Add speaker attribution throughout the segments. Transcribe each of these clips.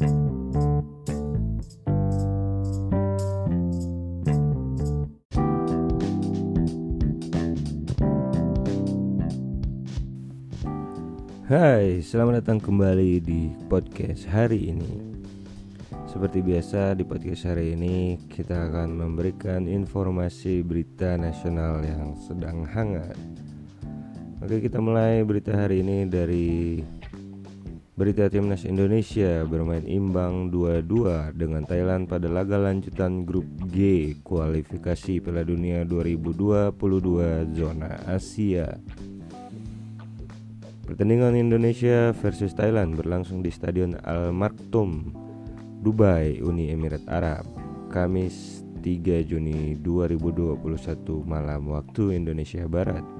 Speaker 1: Hai, selamat datang kembali di podcast hari ini. Seperti biasa di podcast hari ini kita akan memberikan informasi berita nasional yang sedang hangat. Oke, kita mulai berita hari ini dari berita timnas Indonesia bermain imbang 2-2 dengan Thailand pada laga lanjutan grup G kualifikasi Piala Dunia 2022 zona Asia. Pertandingan Indonesia versus Thailand berlangsung di Stadion Al Maktoum, Dubai, Uni Emirat Arab, Kamis 3 Juni 2021 malam waktu Indonesia Barat.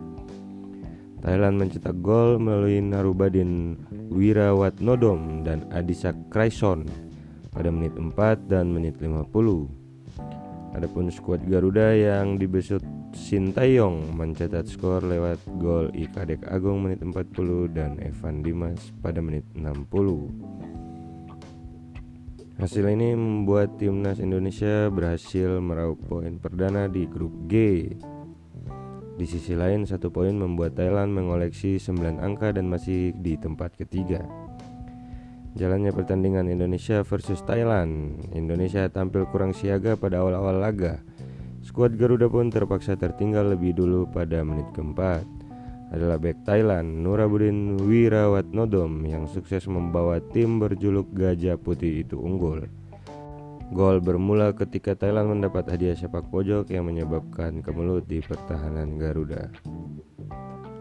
Speaker 1: Thailand mencetak gol melalui Narubadin Wirawatnodom dan Adisak Kraison pada menit 4 dan menit 50. Adapun skuad Garuda yang dibesut Sintayong mencetak skor lewat gol Ikadek Agung menit 40 dan Evan Dimas pada menit 60. Hasil ini membuat timnas Indonesia berhasil meraup poin perdana di grup G. Di sisi lain, satu poin membuat Thailand mengoleksi 9 angka dan masih di tempat ketiga. Jalannya pertandingan Indonesia versus Thailand. Indonesia tampil kurang siaga pada awal-awal laga Skuad Garuda pun terpaksa tertinggal lebih dulu pada menit keempat adalah bek Thailand Nurabudin Wirawatnodom yang sukses membawa tim berjuluk Gajah Putih itu unggul. Gol bermula ketika Thailand mendapat hadiah sepak pojok yang menyebabkan kemelut di pertahanan Garuda.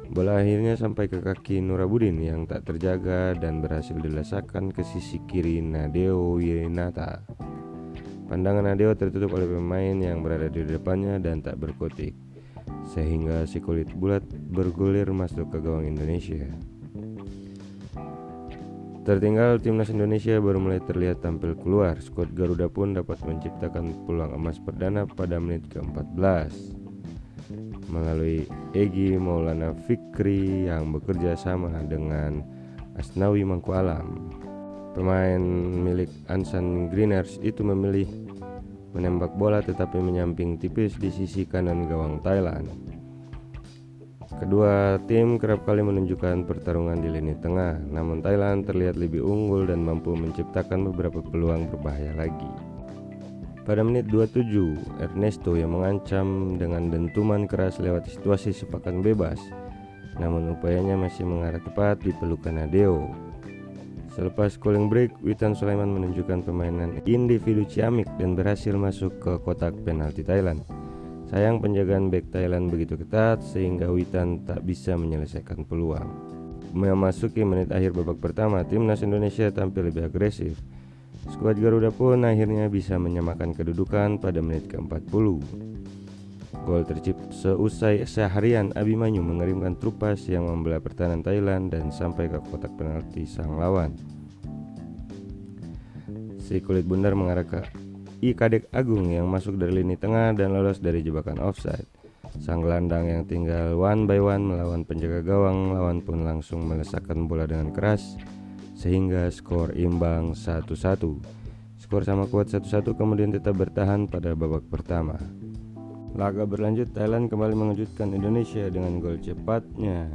Speaker 1: Bola akhirnya sampai ke kaki Nurabudin yang tak terjaga dan berhasil dilesakan ke sisi kiri Nadeo Winata. Pandangan Nadeo tertutup oleh pemain yang berada di depannya dan tak berkutik, sehingga si kulit bulat bergulir masuk ke gawang Indonesia. Tertinggal timnas Indonesia baru mulai terlihat tampil keluar. Skuad Garuda pun dapat menciptakan peluang emas perdana pada menit ke-14 melalui Egi Maulana Fikri yang bekerja sama dengan Asnawi Mangku Alam. Pemain milik Ansan Greeners itu memilih menembak bola tetapi menyamping tipis di sisi kanan gawang Thailand. Kedua tim kerap kali menunjukkan pertarungan di lini tengah, namun Thailand terlihat lebih unggul dan mampu menciptakan beberapa peluang berbahaya lagi. Pada menit 27, Ernesto yang mengancam dengan dentuman keras lewat situasi sepakan bebas, namun upayanya masih mengarah tepat di pelukan Nadeo Selepas cooling break, Witan Sulaiman menunjukkan permainan individu ciamik dan berhasil masuk ke kotak penalti Thailand. Sayang penjagaan back Thailand begitu ketat sehingga Witan tak bisa menyelesaikan peluang. Memasuki menit akhir babak pertama, timnas Indonesia tampil lebih agresif. Skuad Garuda pun akhirnya bisa menyamakan kedudukan pada menit ke-40. Gol tercipta seusai seharian Abimanyu mengerimkan trupas yang membelah pertahanan Thailand dan sampai ke kotak penalti sang lawan. Si kulit bundar mengarah ke Ikadek Agung yang masuk dari lini tengah dan lolos dari jebakan offside. Sang gelandang yang tinggal one by one melawan penjaga gawang lawan pun langsung melesakkan bola dengan keras sehingga skor imbang 1-1. Skor sama kuat 1-1 kemudian tetap bertahan pada babak pertama. Laga berlanjut, Thailand kembali mengejutkan Indonesia dengan gol cepatnya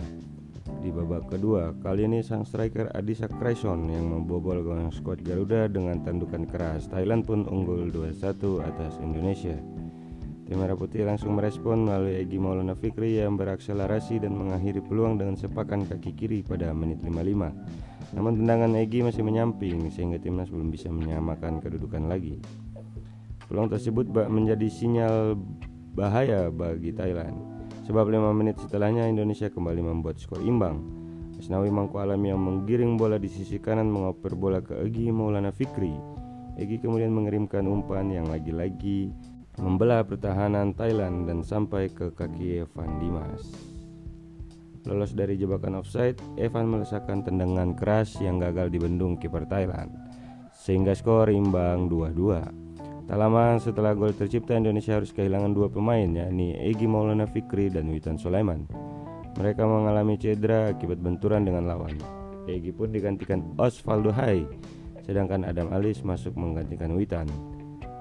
Speaker 1: di babak kedua. Kali ini sang striker Adisa Kraison yang membobol gawang skuad Garuda dengan tandukan keras. Thailand pun unggul 2-1 atas Indonesia. Tim Merah Putih langsung merespon melalui Egi Maulana Fikri yang berakselerasi dan mengakhiri peluang dengan sepakan kaki kiri pada menit 55. Namun tendangan Egi masih menyamping sehingga timnas belum bisa menyamakan kedudukan lagi. Peluang tersebut menjadi sinyal bahaya bagi Thailand. Sebab 5 menit setelahnya Indonesia kembali membuat skor imbang. Asnawi Mangku Alam yang menggiring bola di sisi kanan mengoper bola ke Egi Maulana Fikri. Egi kemudian mengirimkan umpan yang lagi-lagi membelah pertahanan Thailand dan sampai ke kaki Evan Dimas. Lolos dari jebakan offside, Evan melesakkan tendangan keras yang gagal dibendung kiper Thailand, sehingga skor imbang 2-2. Tak lama setelah gol tercipta Indonesia harus kehilangan dua pemain yakni Egi Maulana Fikri dan Witan Sulaiman. Mereka mengalami cedera akibat benturan dengan lawan. Egi pun digantikan Osvaldo Hai sedangkan Adam Alis masuk menggantikan Witan.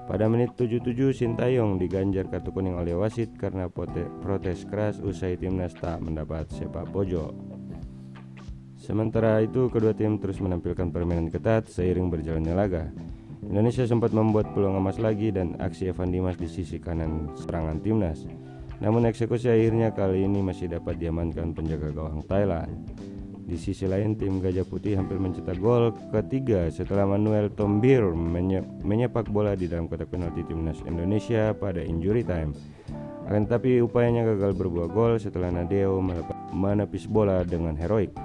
Speaker 1: Pada menit 77 Sintayong diganjar kartu kuning oleh wasit karena protes keras usai timnas tak mendapat sepak pojok. Sementara itu kedua tim terus menampilkan permainan ketat seiring berjalannya laga. Indonesia sempat membuat peluang emas lagi dan aksi Evan Dimas di sisi kanan serangan timnas. Namun eksekusi akhirnya kali ini masih dapat diamankan penjaga gawang Thailand. Di sisi lain tim Gajah Putih hampir mencetak gol ketiga setelah Manuel Tombir menye menyepak bola di dalam kotak penalti timnas Indonesia pada injury time. Akan tetapi upayanya gagal berbuah gol setelah Nadeo menepis bola dengan heroik.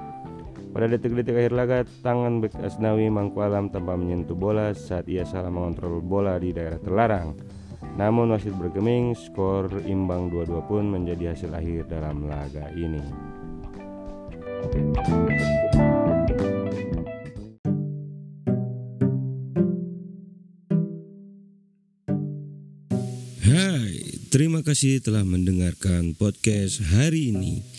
Speaker 1: Pada detik-detik akhir laga, tangan bek Asnawi Mangkualam tanpa menyentuh bola saat ia salah mengontrol bola di daerah terlarang. Namun wasit bergeming, skor imbang 2-2 pun menjadi hasil akhir dalam laga ini.
Speaker 2: Hai, terima kasih telah mendengarkan podcast hari ini.